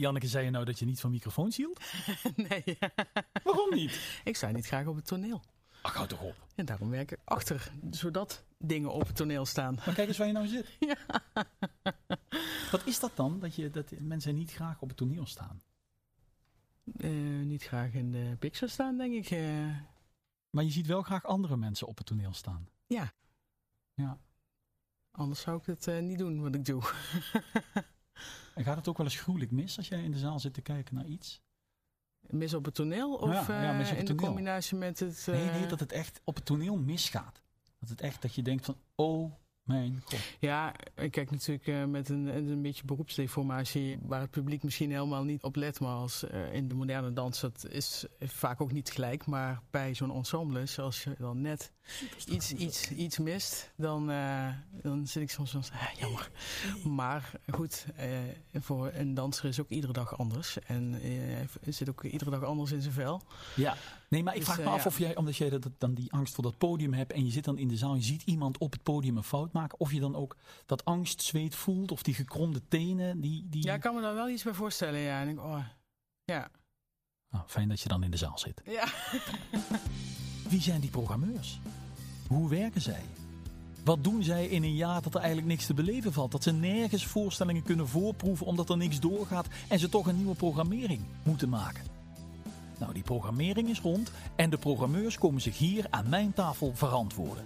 Janneke, zei je nou dat je niet van microfoons hield? nee. Waarom niet? Ik sta niet graag op het toneel. Ach, houd toch op. En daarom werk ik achter, zodat dingen op het toneel staan. Maar kijk eens waar je nou zit. Ja. Wat is dat dan, dat, je, dat mensen niet graag op het toneel staan? Eh, niet graag in de picture staan, denk ik. Eh, Maar je ziet wel graag andere mensen op het toneel staan. ja, Ja. anders zou ik het eh, niet doen wat ik doe. En gaat het ook wel eens gruwelijk mis als jij in de zaal zit te kijken naar iets? Mis op het toneel of Ja, ja, mis op eh, het in toneel. combinatie met het... Nee, eh, nee, dat het echt op het toneel misgaat. Dat het echt, dat je denkt van, oh mijn god. Ja, ik kijk natuurlijk eh, met een, een beetje beroepsdeformatie waar het publiek misschien helemaal niet op let. Maar als eh, in de moderne dans, dat is vaak ook niet gelijk. Maar bij zo'n ensemble, zoals je dan net iets, iets, iets mist, dan, eh, dan zit ik soms van, ah, jammer. Maar goed, eh, voor een danser is ook iedere dag anders. En eh, hij zit ook iedere dag anders in zijn vel. Ja, nee, maar ik Dus, vraag me eh, af of jij, omdat jij dat, dan die angst voor dat podium hebt en je zit dan in de zaal en je ziet iemand op het podium een fout maken, of je dan ook dat angstzweet voelt of die gekromde tenen. Die, die... Ja, ik kan me daar wel iets bij voorstellen. Ja, en ik, oh, ja. Nou, fijn dat je dan in de zaal zit. ja. Wie zijn die programmeurs? Hoe werken zij? Wat doen zij in een jaar dat er eigenlijk niks te beleven valt? Dat ze nergens voorstellingen kunnen voorproeven omdat er niks doorgaat en ze toch een nieuwe programmering moeten maken. Nou, die programmering is rond en de programmeurs komen zich hier aan mijn tafel verantwoorden.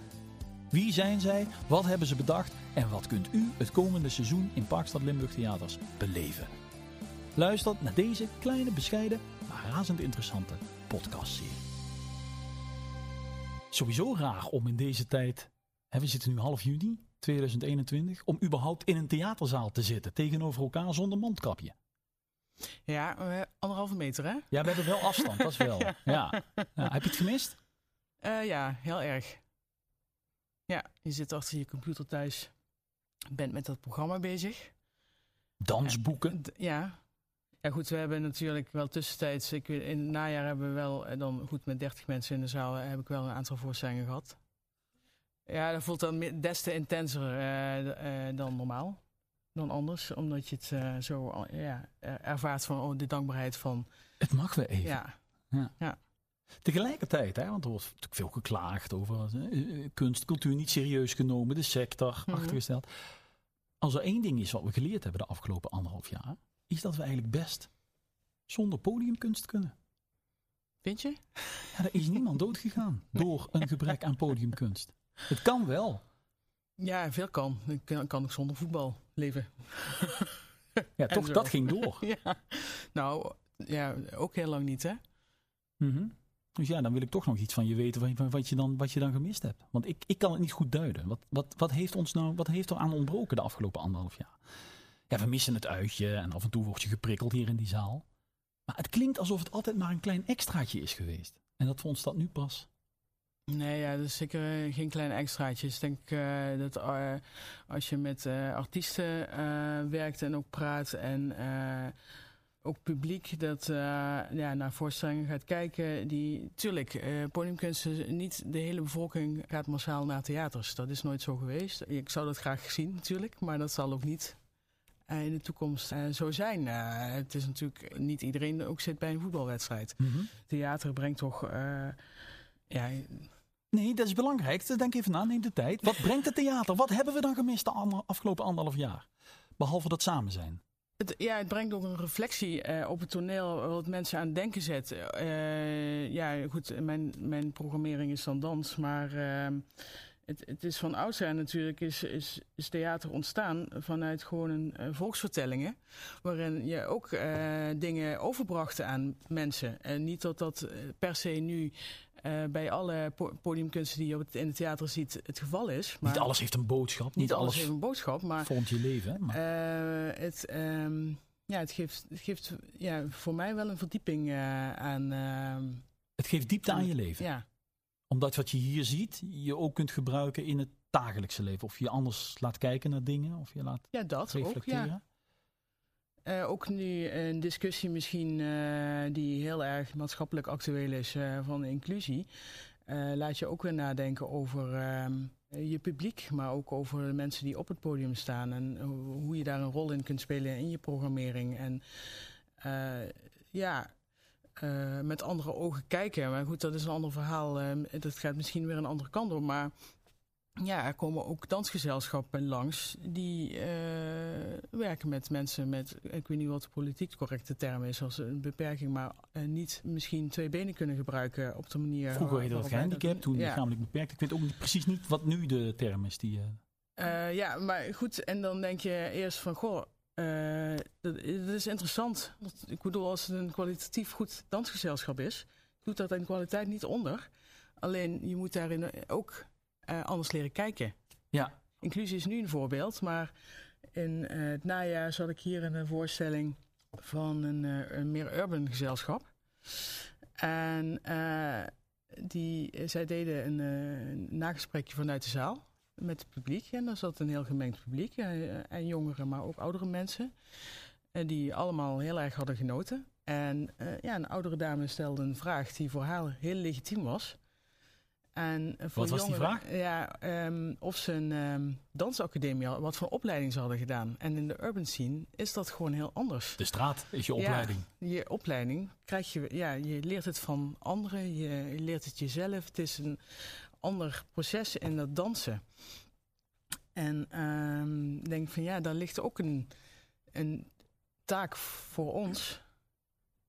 Wie zijn zij? Wat hebben ze bedacht? En wat kunt u het komende seizoen in Parkstad Limburg Theaters beleven? Luister naar deze kleine, bescheiden, maar razend interessante podcastserie. Sowieso raar om in deze tijd, hè, we zitten nu half juni 2021, om überhaupt in een theaterzaal te zitten tegenover elkaar zonder mondkapje. Ja, eh, anderhalve meter hè? Ja, we hebben wel afstand, dat is wel. Ja. Ja. Heb je het gemist? Eh, ja, heel erg. Ja, je zit achter je computer thuis, bent met dat programma bezig. Dansboeken. Ja. Ja goed, we hebben natuurlijk wel tussentijds, ik, in het najaar hebben we wel, dan goed met 30 mensen in de zaal, eh, heb ik wel een aantal voorstellingen gehad. Ja, dat voelt dan des te intenser dan normaal. Dan anders, omdat je het eh, zo ja, eh, ervaart van oh, de dankbaarheid van. Het mag weer even. Ja, Tegelijkertijd, hè, want er wordt natuurlijk veel geklaagd over eh, eh, kunst, cultuur niet serieus genomen, de sector Mhm. achtergesteld. Als er één ding is wat we geleerd hebben de afgelopen anderhalf jaar, is dat we eigenlijk best zonder podiumkunst kunnen. vind je? Ja, er is niemand doodgegaan door een gebrek aan podiumkunst. Het kan wel. Ja, veel kan. Ik kan, kan ook zonder voetbal leven. Ja, toch, zo. dat ging door. ja. Nou, ja, ook heel lang niet, hè? Mhm. Dus ja, dan wil ik toch nog iets van je weten van, wat, je dan, wat je dan gemist hebt. Want ik, ik kan het niet goed duiden. Wat, wat, wat heeft ons nou, wat heeft er aan ontbroken de afgelopen anderhalf jaar? Ja, we missen het uitje en af en toe word je geprikkeld hier in die zaal. Maar het klinkt alsof het altijd maar een klein extraatje is geweest. En dat vond dat nu pas. Nee, ja, dat is zeker eh, geen kleine extraatjes. Ik denk eh, dat eh, als je met artiesten werkt en ook praat en ook publiek dat ja, naar voorstellingen gaat kijken, die, tuurlijk, podiumkunst, is niet de hele bevolking gaat massaal naar theaters. Dat is nooit zo geweest. Ik zou dat graag zien natuurlijk, maar dat zal ook niet in de toekomst zo zijn. Het is natuurlijk niet iedereen ook zit bij een voetbalwedstrijd. Theater brengt toch ja, Nee, dat is belangrijk. Denk even na, neem de tijd. Wat brengt het theater? Wat hebben we dan gemist de afgelopen anderhalf jaar? Behalve dat samen zijn. Het, ja, het brengt ook een reflectie eh, op het toneel wat mensen aan het denken zet. Eh, ja, goed, mijn, mijn programmering is dan dans, maar eh, het, het is van oudsher natuurlijk is, is, is theater ontstaan vanuit gewoon een volksvertellingen, waarin je ook dingen overbracht aan mensen. En niet dat dat per se nu eh, bij alle po- podiumkunsten die je op het, in het theater ziet het geval is. Maar niet alles heeft een boodschap. niet alles heeft een boodschap, maar vormt je leven. Maar, eh, het, ehm, ja, het geeft, het geeft ja, voor mij wel een verdieping eh, aan. ehm, het geeft diepte aan je leven. ja. Omdat wat je hier ziet, je ook kunt gebruiken in het dagelijkse leven. Of je anders laat kijken naar dingen. Of je laat ja, dat ook. reflecteren. Ja. Eh, ook nu een discussie misschien eh, die heel erg maatschappelijk actueel is eh, van inclusie. Laat je ook weer nadenken over ehm, je publiek, maar ook over de mensen die op het podium staan. En ho- hoe je daar een rol in kunt spelen in je programmering. En ja, met andere ogen kijken. Maar goed, dat is een ander verhaal. dat gaat misschien weer een andere kant op. Maar ja, er komen ook dansgezelschappen langs die werken met mensen met, ik weet niet wat de politiek correcte term is, als een beperking, maar niet misschien twee benen kunnen gebruiken op de manier. Vroeger heette dat gehandicapt, toen ja. lichamelijk beperkt. Ik weet ook niet, precies niet wat nu de term is die. ja, maar goed, en dan denk je eerst van, goh, uh, dat, is interessant. Ik bedoel, als het een kwalitatief goed dansgezelschap is, doet dat in kwaliteit niet onder. Alleen je moet daarin ook uh, anders leren kijken. Ja. Inclusie is nu een voorbeeld, maar in uh, het najaar zat ik hier in een voorstelling van een, een meer urban gezelschap. En die, zij deden een, een nagesprekje vanuit de zaal met het publiek. En daar zat een heel gemengd publiek. En, en jongeren, maar ook oudere mensen. En die allemaal heel erg hadden genoten. En ja, een oudere dame stelde een vraag die voor haar heel legitiem was. En voor wat was die vraag? Ja, um, of ze een um, dansacademie wat voor opleiding ze hadden gedaan. En in de urban scene is dat gewoon heel anders. De straat is je opleiding. Ja, je opleiding krijg je, ja, je leert het van anderen, je, je leert het jezelf. Het is een ander proces in dat dansen. En um, denk van ja, daar ligt ook een, een taak voor ons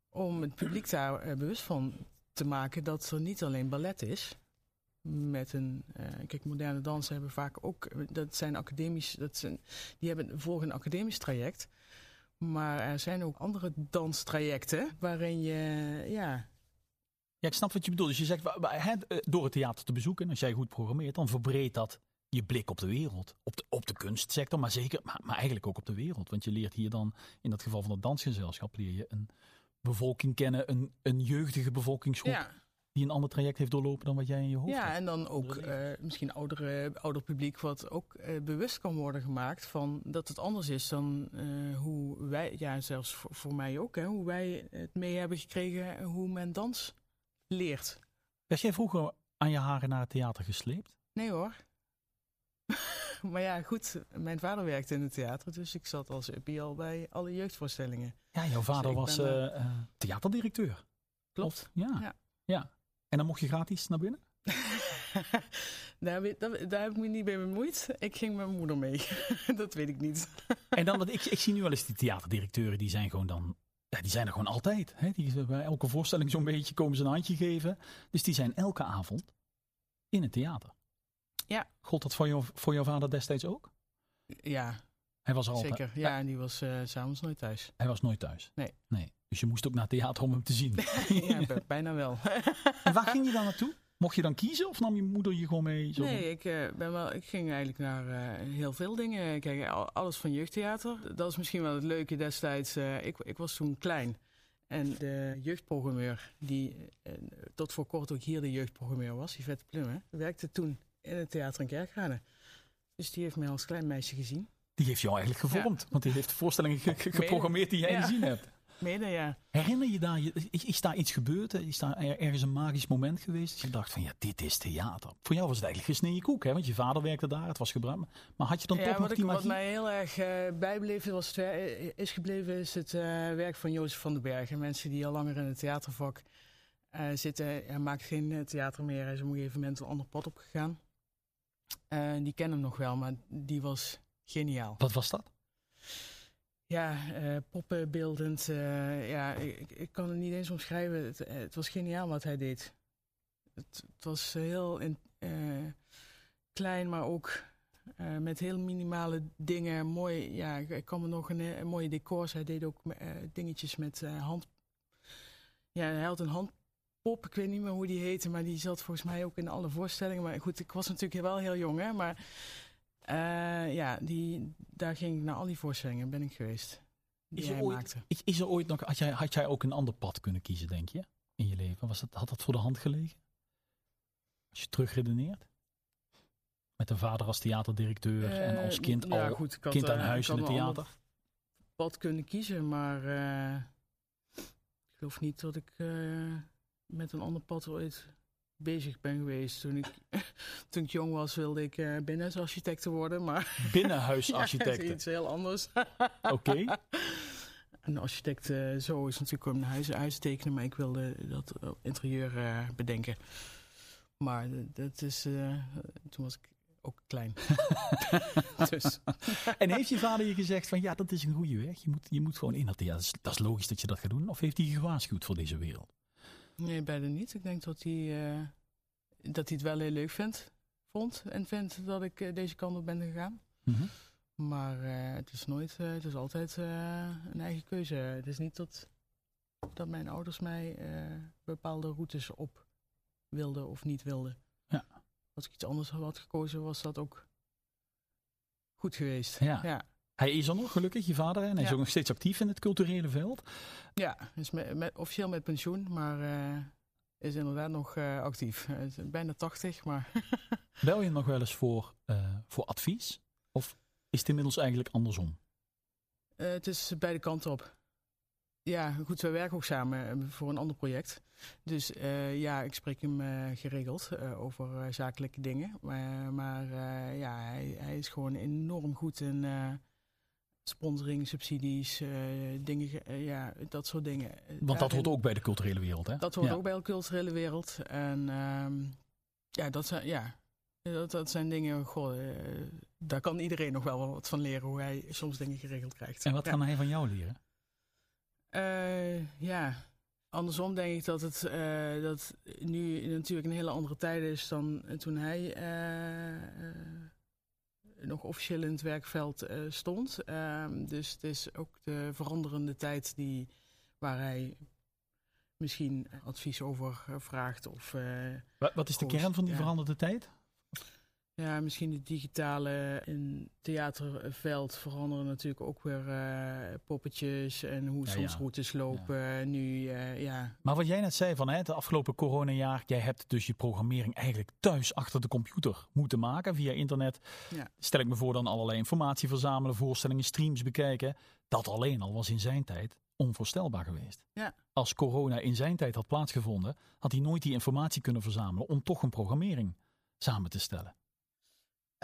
om het publiek daar uh, bewust van te maken dat er niet alleen ballet is. Met een, uh, kijk, moderne dansen hebben vaak ook, dat zijn academisch, dat zijn, die hebben volgen een academisch traject. Maar er zijn ook andere danstrajecten waarin je, ja, ja, ik snap wat je bedoelt. Dus je zegt, eh, door het theater te bezoeken, als jij goed programmeert, dan verbreedt dat je blik op de wereld. Op de, op de kunstsector, maar zeker, maar, maar eigenlijk ook op de wereld. Want je leert hier dan, in dat geval van het dansgezelschap, leer je een bevolking kennen, een, een jeugdige bevolkingsgroep. Die een ander traject heeft doorlopen dan wat jij in je hoofd ja, hebt. Ja, en dan ook uh, misschien oudere, ouder publiek wat ook uh, bewust kan worden gemaakt van dat het anders is dan uh, hoe wij, ja zelfs voor, voor mij ook, hè, hoe wij het mee hebben gekregen hoe men dans leert. Was jij vroeger aan je haren naar het theater gesleept? Nee hoor. maar ja, goed, mijn vader werkte in het theater, dus ik zat als uppie al bij alle jeugdvoorstellingen. Ja, jouw vader dus was uh, theaterdirecteur. Klopt. ja. ja. ja. En dan mocht je gratis naar binnen? daar, daar, daar, heb ik me niet mee bemoeid. Ik ging met mijn moeder mee. dat weet ik niet. en dan, ik, ik zie nu wel eens die theaterdirecteuren, die zijn gewoon dan ja, die zijn er gewoon altijd. Hè? Die, bij elke voorstelling zo'n beetje komen ze een handje geven. Dus die zijn elke avond in het theater. Ja. Gold dat voor, jou, voor jouw vader destijds ook? Ja. Hij was altijd? Zeker, ja. En die was uh, s'avonds nooit thuis. Hij was nooit thuis? Nee. nee. Dus je moest ook naar het theater om hem te zien? ja, bijna wel. en waar ging je dan naartoe? Mocht je dan kiezen of nam je moeder je gewoon mee? Zo nee, ik, uh, ben wel, ik ging eigenlijk naar uh, heel veel dingen. Kijk, alles van jeugdtheater. Dat is misschien wel het leuke destijds. Uh, ik, ik was toen klein. En de jeugdprogrammeur, die tot voor kort ook hier de jeugdprogrammeur was, Yvette Plummen, werkte toen in het theater in Kerkrade. Dus die heeft mij als klein meisje gezien. Die heeft jou eigenlijk gevormd, ja. want die heeft de voorstellingen ge geprogrammeerd die jij ja. gezien hebt. Mede, ja. Herinner je daar, is daar iets gebeurd? Is daar ergens een magisch moment geweest? Dat je dacht van ja, dit is theater. Voor jou was het eigenlijk gesneden koek, hè? Want je vader werkte daar, het was gebruikt. Maar had je dan ja, toch nog ik, die magie? Wat mij heel erg uh, bijbleef, was het, is gebleven, is het uh, werk van Jozef van den Bergen. Mensen die al langer in het theatervak uh, zitten. Hij maakt geen theater meer. Hij is op een gegeven moment een ander pad opgegaan. die kennen hem nog wel, maar die was geniaal. Wat was dat? Ja, uh, poppenbeeldend. Uh, ja, ik, ik, kan het niet eens omschrijven. Het, het was geniaal wat hij deed. Het, het was heel in, uh, klein, maar ook met heel minimale dingen. Mooi, ja, ik kan me nog een, een mooie decors. Hij deed ook dingetjes met hand. Ja, hij had een handpop. Ik weet niet meer hoe die heette, maar die zat volgens mij ook in alle voorstellingen. Maar goed, ik was natuurlijk wel heel jong, hè. Maar uh, ja, die, daar ging ik naar al die voorstellingen ben ik geweest. Die is er, ooit, maakte. Is, is er ooit nog, had jij, had jij ook een ander pad kunnen kiezen, denk je, in je leven? Was dat, had dat voor de hand gelegen? Als je terugredeneert? Met een vader als theaterdirecteur uh, en als kind ja, al goed, had, kind aan huis in het theater? pad kunnen kiezen, maar uh, ik geloof niet dat ik met een ander pad ooit bezig ben geweest. Toen ik, toen ik jong was wilde ik uh, binnenhuisarchitect worden. Maar Binnenhuisarchitect? ja, iets heel anders. Oké. Okay. een architect uh, zo is natuurlijk om huis, huis tekenen, maar ik wilde dat interieur uh, bedenken. Maar dat is, toen was ik ook klein. dus. En heeft je vader je gezegd van ja, dat is een goede weg, je moet, je moet gewoon in dat, ja, dat is, dat is logisch dat je dat gaat doen? Of heeft hij je gewaarschuwd voor deze wereld? Nee, bijna niet. Ik denk dat hij, uh, dat hij het wel heel leuk vindt, vond en vindt dat ik uh, deze kant op ben gegaan. Mm -hmm. Maar uh, het is nooit, het is altijd een eigen keuze. Het is niet dat, dat mijn ouders mij bepaalde routes op wilden of niet wilden. Ja. Als ik iets anders had gekozen, was dat ook goed geweest. Ja. ja. Hij is er nog, gelukkig, je vader. En hij is ook nog steeds actief in het culturele veld. Ja, is met, met, officieel met pensioen, maar uh, is inderdaad nog uh, actief. bijna 80, maar... Bel je nog wel eens voor, uh, voor advies? Of is het inmiddels eigenlijk andersom? het is beide kanten op. Ja, goed, we werken ook samen voor een ander project. Dus ja, ik spreek hem geregeld over zakelijke dingen. Maar, maar ja, hij, hij, is gewoon enorm goed in sponsoring, subsidies, uh, dingen, uh, ja, dat soort dingen. Want dat hoort ook bij de culturele wereld, hè? Dat hoort ook bij de culturele wereld. En um, ja, dat zijn, ja, dat, dat zijn dingen, goh, uh, daar kan iedereen nog wel wat van leren, hoe hij soms dingen geregeld krijgt. En wat ja. kan hij van jou leren? ja, andersom denk ik dat het dat nu natuurlijk een hele andere tijd is dan toen hij nog officieel in het werkveld uh, stond. Um, dus het is ook de veranderende tijd die, waar hij misschien advies over vraagt. Of, uh, wat, wat, is de kern van die ja. veranderde tijd? Ja, misschien het digitale in theaterveld veranderen natuurlijk ook weer uh, poppetjes en hoe ja, soms ja. routes lopen. Ja. Nu, uh, ja. Maar wat jij net zei van hè, het afgelopen coronajaar, jij hebt dus je programmering eigenlijk thuis achter de computer moeten maken via internet. Stel ik me voor dan allerlei informatie verzamelen, voorstellingen, streams bekijken. Dat alleen al was in zijn tijd onvoorstelbaar geweest. Als corona in zijn tijd had plaatsgevonden, had hij nooit die informatie kunnen verzamelen om toch een programmering samen te stellen.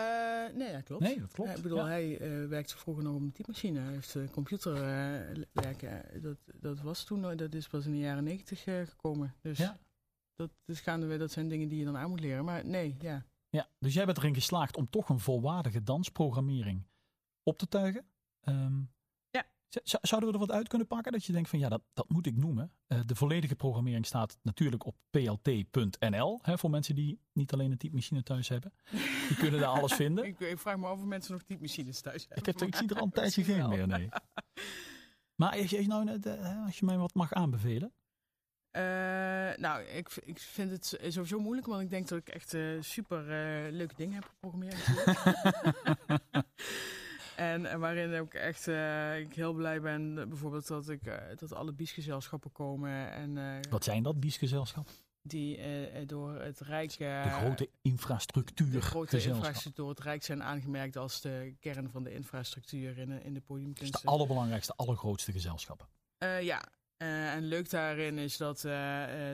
Uh, nee, ja, klopt. Nee, dat klopt. Ja, ik bedoel, ja. hij uh, werkte vroeger nog op een typemachine. Hij heeft uh, computerwerken. dat, dat was toen, dat is pas in de jaren negentig gekomen. Dus ja. dat, dus gaandeweg, dat zijn dingen die je dan aan moet leren. Maar nee, ja. Ja, dus jij bent erin geslaagd om toch een volwaardige dansprogrammering op te tuigen. Um, Zouden we er wat uit kunnen pakken dat je denkt van ja, dat, dat moet ik noemen. Uh, de volledige programmering staat natuurlijk op plt.nl. Hè, voor mensen die niet alleen een typemachine thuis hebben. Die kunnen daar alles vinden. ik, ik, vraag me af of mensen nog typemachines thuis hebben. Ik, heb, ik zie er al een tijdje geen meer, nee. Maar als je, nou, als je mij wat mag aanbevelen. Uh, nou, ik, ik vind het sowieso moeilijk, want ik denk dat ik echt uh, super uh, leuke dingen heb geprogrammeerd. En, en, waarin ook echt uh, ik heel blij ben, bijvoorbeeld dat, ik, uh, dat alle biesgezelschappen komen. En, uh, Wat zijn dat, biesgezelschappen? Die door het Rijk... de grote infrastructuur. De grote infrastructuur door het Rijk zijn aangemerkt als de kern van de infrastructuur in, in de podiumkunst. Dus de allerbelangrijkste, allergrootste gezelschappen. ja, en leuk daarin is dat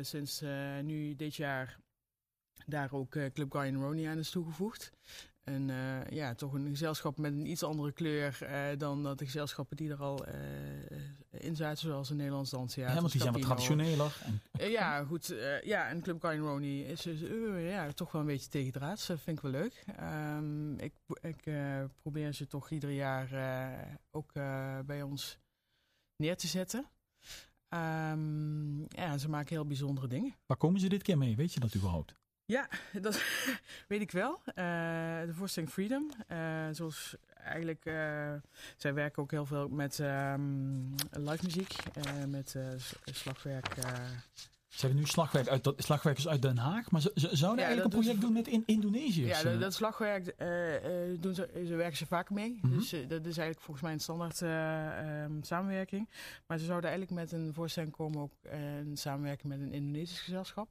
sinds nu dit jaar daar ook Club Guy Ronnie aan is toegevoegd. En uh, ja, toch een gezelschap met een iets andere kleur uh, dan dat de gezelschappen die er al uh, in zaten, zoals een Nederlands danstheater. Ja, want die zijn wat traditioneler. En... ja, goed. ja, en Club Guy Ronnie is ja, toch wel een beetje tegendraads. Dat vind ik wel leuk. Um, ik ik probeer ze toch ieder jaar ook bij ons neer te zetten. Um, ja, ze maken heel bijzondere dingen. Waar komen ze dit keer mee? Weet je dat überhaupt? Ja, dat weet ik wel. Uh, de voorstelling Freedom. Uh, zoals eigenlijk, uh, zij werken ook heel veel met um, live muziek, met slagwerk. Ze hebben nu slagwerk uit, slagwerkers uit Den Haag, maar ze, ze zouden ja, eigenlijk een project doen met in Indonesië. Ja, dat, dat slagwerk doen ze, ze werken ze vaak mee. Mm -hmm. Dus dat is eigenlijk volgens mij een standaard um, samenwerking. Maar ze zouden eigenlijk met een voorstelling komen ook een samenwerking met een Indonesisch gezelschap.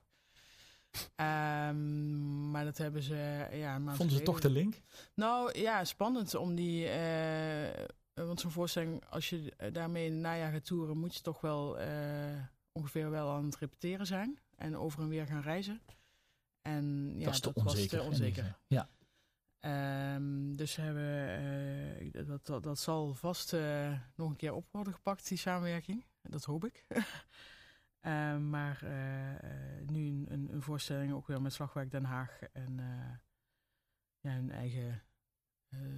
Um, maar dat hebben ze. Ja, Vonden ze toch de link? Nou ja, spannend om die. Uh, want zo'n voorstelling, als je daarmee in het najaar gaat toeren, moet je toch wel uh, ongeveer wel aan het repeteren zijn. En over en weer gaan reizen. En ja, dat, is te dat onzeker, was te onzeker. Ja. Ehm, dus hebben, eh, dat, dat, dat zal vast eh, nog een keer op worden gepakt, die samenwerking. Dat hoop ik. Ehm, maar eh, nu een, een, een, voorstelling ook weer met Slagwerk Den Haag en ja, hun eigen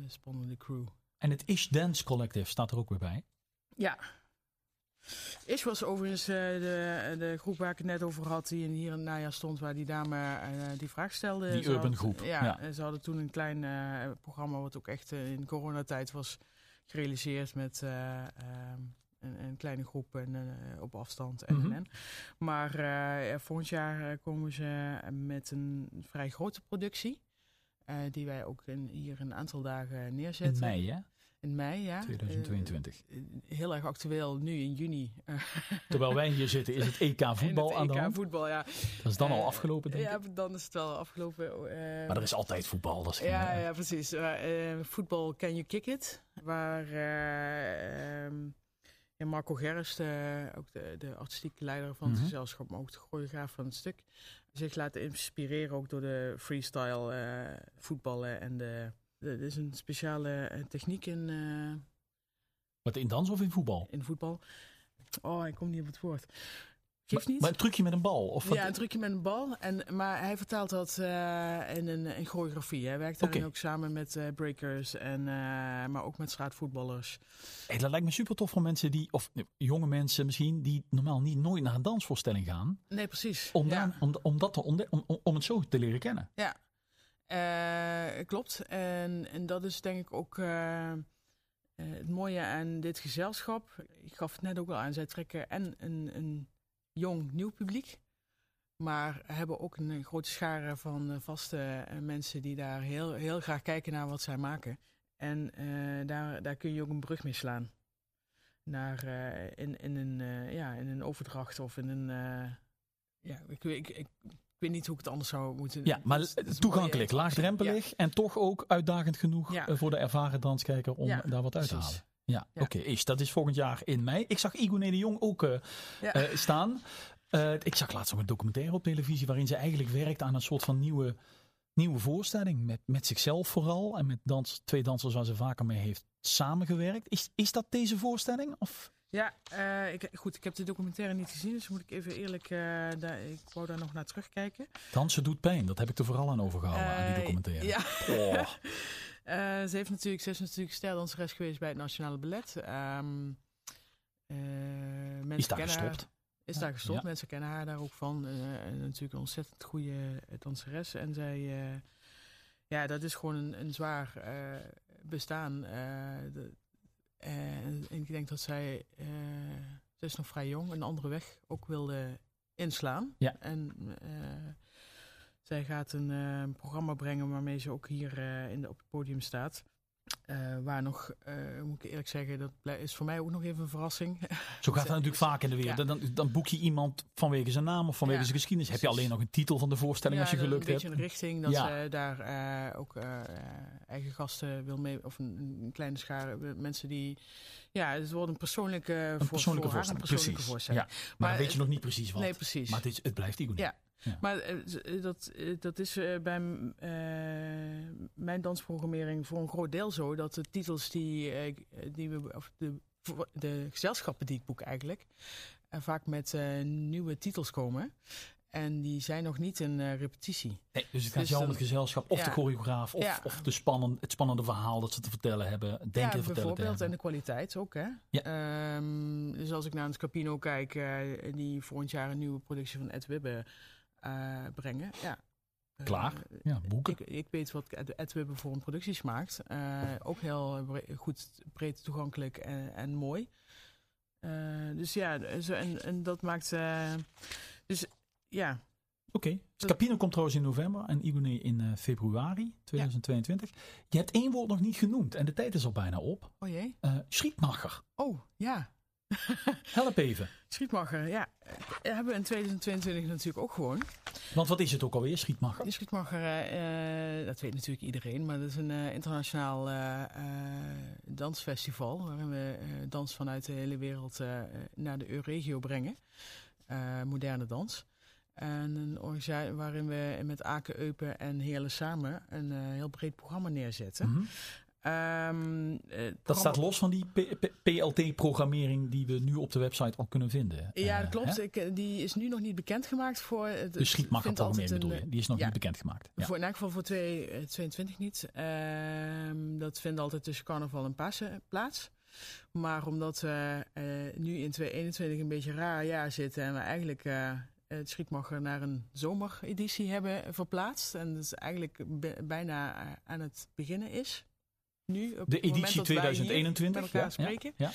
spannende crew. En het Ish Dance Collective staat er ook weer bij? Ja, Ish was overigens de, de groep waar ik het net over had, die hier in het najaar stond, waar die dame die vraag stelde. Die urban groep. Ja, ja, ze hadden toen een klein programma wat ook echt in coronatijd was gerealiseerd met ehm, een, een, kleine groep en op afstand. En, mm -hmm. en. Maar volgend jaar komen ze met een vrij grote productie. die wij ook in, hier een aantal dagen neerzetten. In mei, hè? In mei, ja. 2022. Uh, heel erg actueel, nu in juni. Terwijl wij hier zitten, is het EK voetbal het aan de EK hand. voetbal, ja. Dat is dan al afgelopen, denk ja, ik? dan is het wel afgelopen. Uh, maar er is altijd voetbal, dat is geen... Ja, ja, precies. voetbal Can You Kick It? Waar um, ja, Marco Gerrits, de, ook de, de artistieke leider van het Mhm. gezelschap, maar ook de choreograaf van het stuk, zich laten inspireren ook door de freestyle voetballen en de... Er is een speciale uh, techniek in. Uh, Wat in dans of in voetbal? In voetbal. Oh, ik kom niet op het woord. Geeft maar, niet. Maar een trucje met een bal? Of wat? ja, een trucje met een bal. En, maar hij vertaalt dat uh, in een in choreografie. Hij werkt daarin okay. ook samen met breakers, en, maar ook met straatvoetballers. Hey, dat lijkt me super tof voor mensen die, of jonge mensen misschien, die normaal niet nooit naar een dansvoorstelling gaan. Nee, precies. Om, ja. om, om, dat te om, om het zo te leren kennen. Ja, klopt. En, en dat is denk ik ook het mooie aan dit gezelschap. Ik gaf het net ook al aan. Zij trekken en een, een jong nieuw publiek. Maar hebben ook een grote schare van vaste mensen die daar heel, heel graag kijken naar wat zij maken. En daar, daar kun je ook een brug mee slaan. Naar, in, in, een, ja, in een overdracht of in een. ja, ik, ik, ik, ik weet niet hoe ik het anders zou moeten Ja, maar dat is, toegankelijk, laagdrempelig ja. en toch ook uitdagend genoeg ja. voor de ervaren danskijker om ja, daar wat uit precies. te halen. Ja, oké. Okay, is dat is volgend jaar in mei. Ik zag Igone de Jong ook uh, uh, staan. Uh, ik zag laatst nog een documentaire op televisie waarin ze eigenlijk werkt aan een soort van nieuwe, nieuwe voorstelling. Met, met zichzelf vooral en met dans, twee dansers waar ze vaker mee heeft samengewerkt. Is, is dat deze voorstelling? Of? Ja, uh, ik, goed, ik heb de documentaire niet gezien, dus moet ik even eerlijk, uh, daar, ik wou daar nog naar terugkijken. Dansen doet pijn, dat heb ik er vooral aan overgehouden, uh, aan die documentaire. Ja. Oh. ze, heeft natuurlijk, ze is natuurlijk sterdanseres geweest bij het Nationale Ballet. Um, is daar gestopt? Haar, is daar gestopt, ja. mensen kennen haar daar ook van. natuurlijk een ontzettend goede danseres. En zij, ja, dat is gewoon een, een zwaar bestaan. De, en ik denk dat zij, uh, ze is nog vrij jong, een andere weg ook wilde inslaan. Ja. En uh, zij gaat een uh, programma brengen waarmee ze ook hier in de, op het podium staat. waar nog, moet ik eerlijk zeggen, dat is voor mij ook nog even een verrassing. Zo gaat het natuurlijk vaak in de wereld. Ja. Dan, dan, boek je iemand vanwege zijn naam of vanwege ja. zijn geschiedenis. Heb je alleen nog een titel van de voorstelling ja, als je gelukt hebt. een beetje een richting dat ze daar ook eigen gasten wil mee, of een, een, kleine schare mensen die, ja, het wordt een persoonlijke, een persoonlijke voor, voorstelling. Een persoonlijke precies. voorstelling. Ja. Maar, maar dan weet je nog niet precies wat. Nee, precies. Maar het, is, het blijft Igor. Ja. Ja. Maar uh, dat, uh, dat is uh, bij mijn dansprogrammering voor een groot deel zo dat de titels die, die we, of de, de gezelschappen die ik boek eigenlijk, vaak met nieuwe titels komen. En die zijn nog niet in repetitie. Nee, dus het gaat dus jou om het gezelschap of ja. de choreograaf of, ja. of de spannen, het spannende verhaal dat ze te vertellen hebben. Denken ja, vertellen bijvoorbeeld en de kwaliteit ook. Hè? Ja. Um, dus als ik naar een Scapino kijk, die volgend jaar een nieuwe productie van Ed Wibbe uh, brengen. Ja. Klaar, uh, ja, boeken. Ik, ik, weet wat Ed Wibbe voor een producties maakt. Uh, ook heel bre goed, breed toegankelijk en, en mooi. dus ja, en, en dat maakt... dus ja... Oké, okay. Scapino komt trouwens in november en Igone in uh, februari 2022. Ja. Je hebt één woord nog niet genoemd en de tijd is al bijna op. Oh jee. Uh, Schietmacher. Oh, ja. Help even. Schietmacher, ja. Dat hebben we in 2022 natuurlijk ook gewoon. Want wat is het ook alweer, Schietmacher? De Schietmacher, uh, dat weet natuurlijk iedereen, maar dat is een uh, internationaal uh, dansfestival. Waarin we dans vanuit de hele wereld naar de Euregio brengen. moderne dans. En een organisatie waarin we met Aken, Eupen en Heerlen samen een heel breed programma neerzetten. Mhm. Ehm, eh, Dat staat los van die PLT-programmering die we nu op de website al kunnen vinden. Ja, Eh, dat klopt. Ik, eh, die is nu nog niet bekendgemaakt voor... het- De altijd bedoel je? Die is nog ja. niet bekendgemaakt. Ja. Voor, in elk geval voor 2022 niet. Ehm, dat vindt altijd tussen carnaval en Pasen plaats. Maar omdat we nu in 2021 een beetje raar jaar zitten en we eigenlijk het Schietmacher naar een zomereditie hebben verplaatst. En dus eigenlijk be- bijna aan het beginnen is. Nu, op De editie dat wij hier 2021. met elkaar spreken. Ja,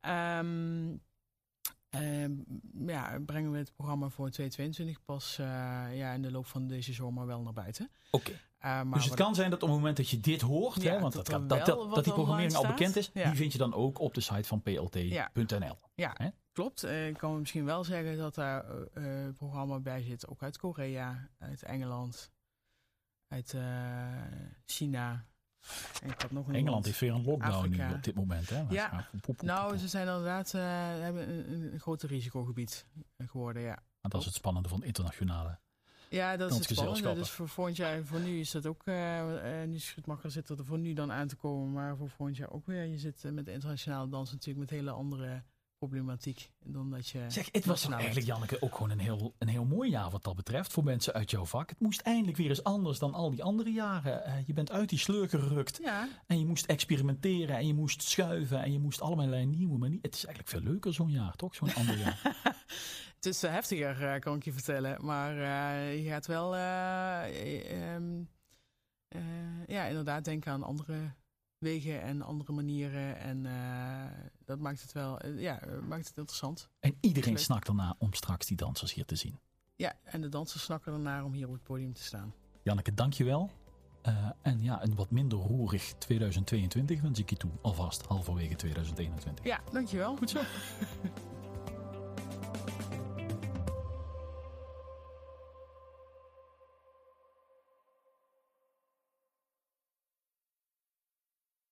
ja. Ehm, ehm, ja, brengen we het programma voor 2022 pas eh, ja, in de loop van deze zomer wel naar buiten. Oké. Eh, maar Dus het kan zijn dat op het moment dat je dit hoort, Ja, hè, want dat dat, dat, die programmering al bekend is, Ja. die vind je dan ook op de site van plt.nl. Ja, Hè? klopt. Eh, ik kan misschien wel zeggen dat daar eh, eh, programma bij zit, ook uit Korea, uit Engeland, uit eh, China. En ik had nog een Engeland land. heeft weer een lockdown Afrika. nu op dit moment. Hè? Ja. Maar poep, poep, poep, Nou, ze zijn inderdaad eh, hebben een, een groter risicogebied geworden, ja. Maar dat is het spannende van internationale. Ja, dat is het spannende. Dus voor volgend jaar, voor nu is dat ook, eh eh, nu Schietmacher zit er voor nu dan aan te komen, maar voor volgend jaar ook weer. Je zit met de internationale dans natuurlijk met hele andere problematiek dan dat je... Zeg, het was nationaal eigenlijk, Janneke, ook gewoon een heel, een heel mooi jaar wat dat betreft voor mensen uit jouw vak. Het moest eindelijk weer eens anders dan al die andere jaren. Eh, je bent uit die sleur gerukt Ja, en je moest experimenteren en je moest schuiven en je moest allerlei nieuwe manieren. Het is eigenlijk veel leuker zo'n jaar, toch? Zo'n ander jaar. het is eh, heftiger, eh, kan ik je vertellen. Maar je gaat wel, eh, eh, ehm, eh, ja, inderdaad denken aan andere wegen en andere manieren. En dat maakt het wel, eh, ja, eh, maakt het interessant. En iedereen snakt erna om straks die dansers hier te zien. Ja, en de dansers snakken ernaar om hier op het podium te staan. Janneke, dankjewel. Eh en ja, een wat minder roerig 2022 wens ik je toe. Alvast halverwege 2021. Ja, dankjewel. Goed zo.